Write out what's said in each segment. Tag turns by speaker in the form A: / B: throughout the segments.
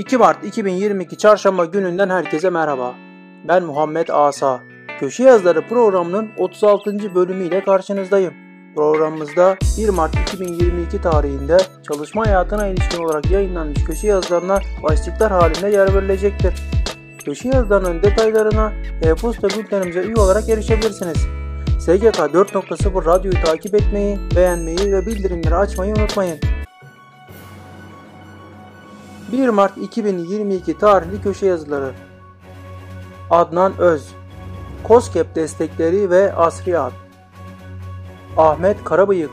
A: 2 Mart 2022 Çarşamba gününden herkese merhaba. Ben Muhammed Asa. Köşe Yazıları programının 36. bölümüyle karşınızdayım. Programımızda 1 Mart 2022 tarihinde çalışma hayatına ilişkin olarak yayınlanmış köşe yazılarına başlıklar halinde yer verilecektir. Köşe yazılarının detaylarına e-posta bültenimize üye olarak erişebilirsiniz. SGK 4.0 radyoyu takip etmeyi, beğenmeyi ve bildirimleri açmayı unutmayın. 1 Mart 2022 tarihli köşe yazıları Adnan Öz Koskep destekleri ve Asriyat Ahmet Karabıyık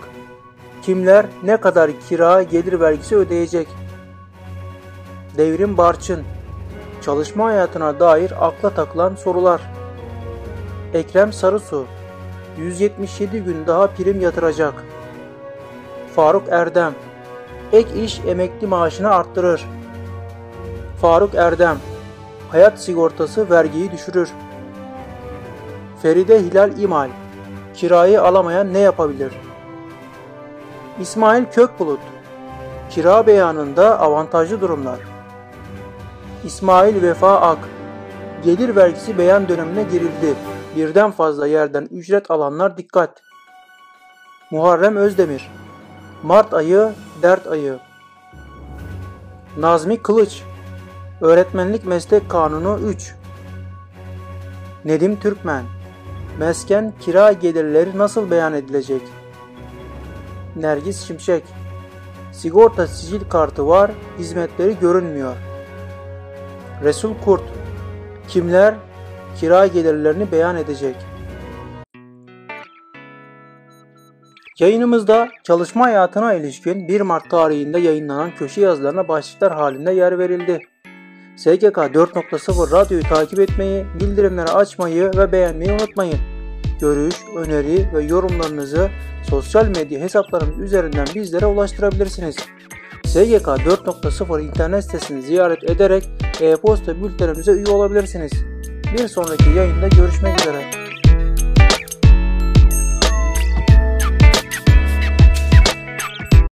A: Kimler ne kadar kira gelir vergisi ödeyecek? Devrim Barçın Çalışma hayatına dair akla takılan sorular Ekrem Sarısu 177 gün daha prim yatıracak. Faruk Erdem Ek iş emekli maaşını arttırır. Faruk Erdem Hayat sigortası vergiyi düşürür. Feride Hilal İmal Kirayı alamayan ne yapabilir? İsmail Kökbulut Kira beyanında avantajlı durumlar. İsmail Vefa Ak Gelir vergisi beyan dönemine girildi. Birden fazla yerden ücret alanlar dikkat. Muharrem Özdemir Mart ayı, dert ayı. Nazmi Kılıç Öğretmenlik Meslek Kanunu 3 Nedim Türkmen Mesken kira gelirleri nasıl beyan edilecek? Nergis Şimşek Sigorta sicil kartı var, hizmetleri görünmüyor. Resul Kurt Kimler kira gelirlerini beyan edecek? Yayınımızda çalışma hayatına ilişkin 1 Mart tarihinde yayınlanan köşe yazılarına başlıklar halinde yer verildi. SGK 4.0 radyoyu takip etmeyi, bildirimleri açmayı ve beğenmeyi unutmayın. Görüş, öneri ve yorumlarınızı sosyal medya hesaplarımız üzerinden bizlere ulaştırabilirsiniz. SGK 4.0 internet sitesini ziyaret ederek e-posta bültenimize üye olabilirsiniz. Bir sonraki yayında görüşmek üzere.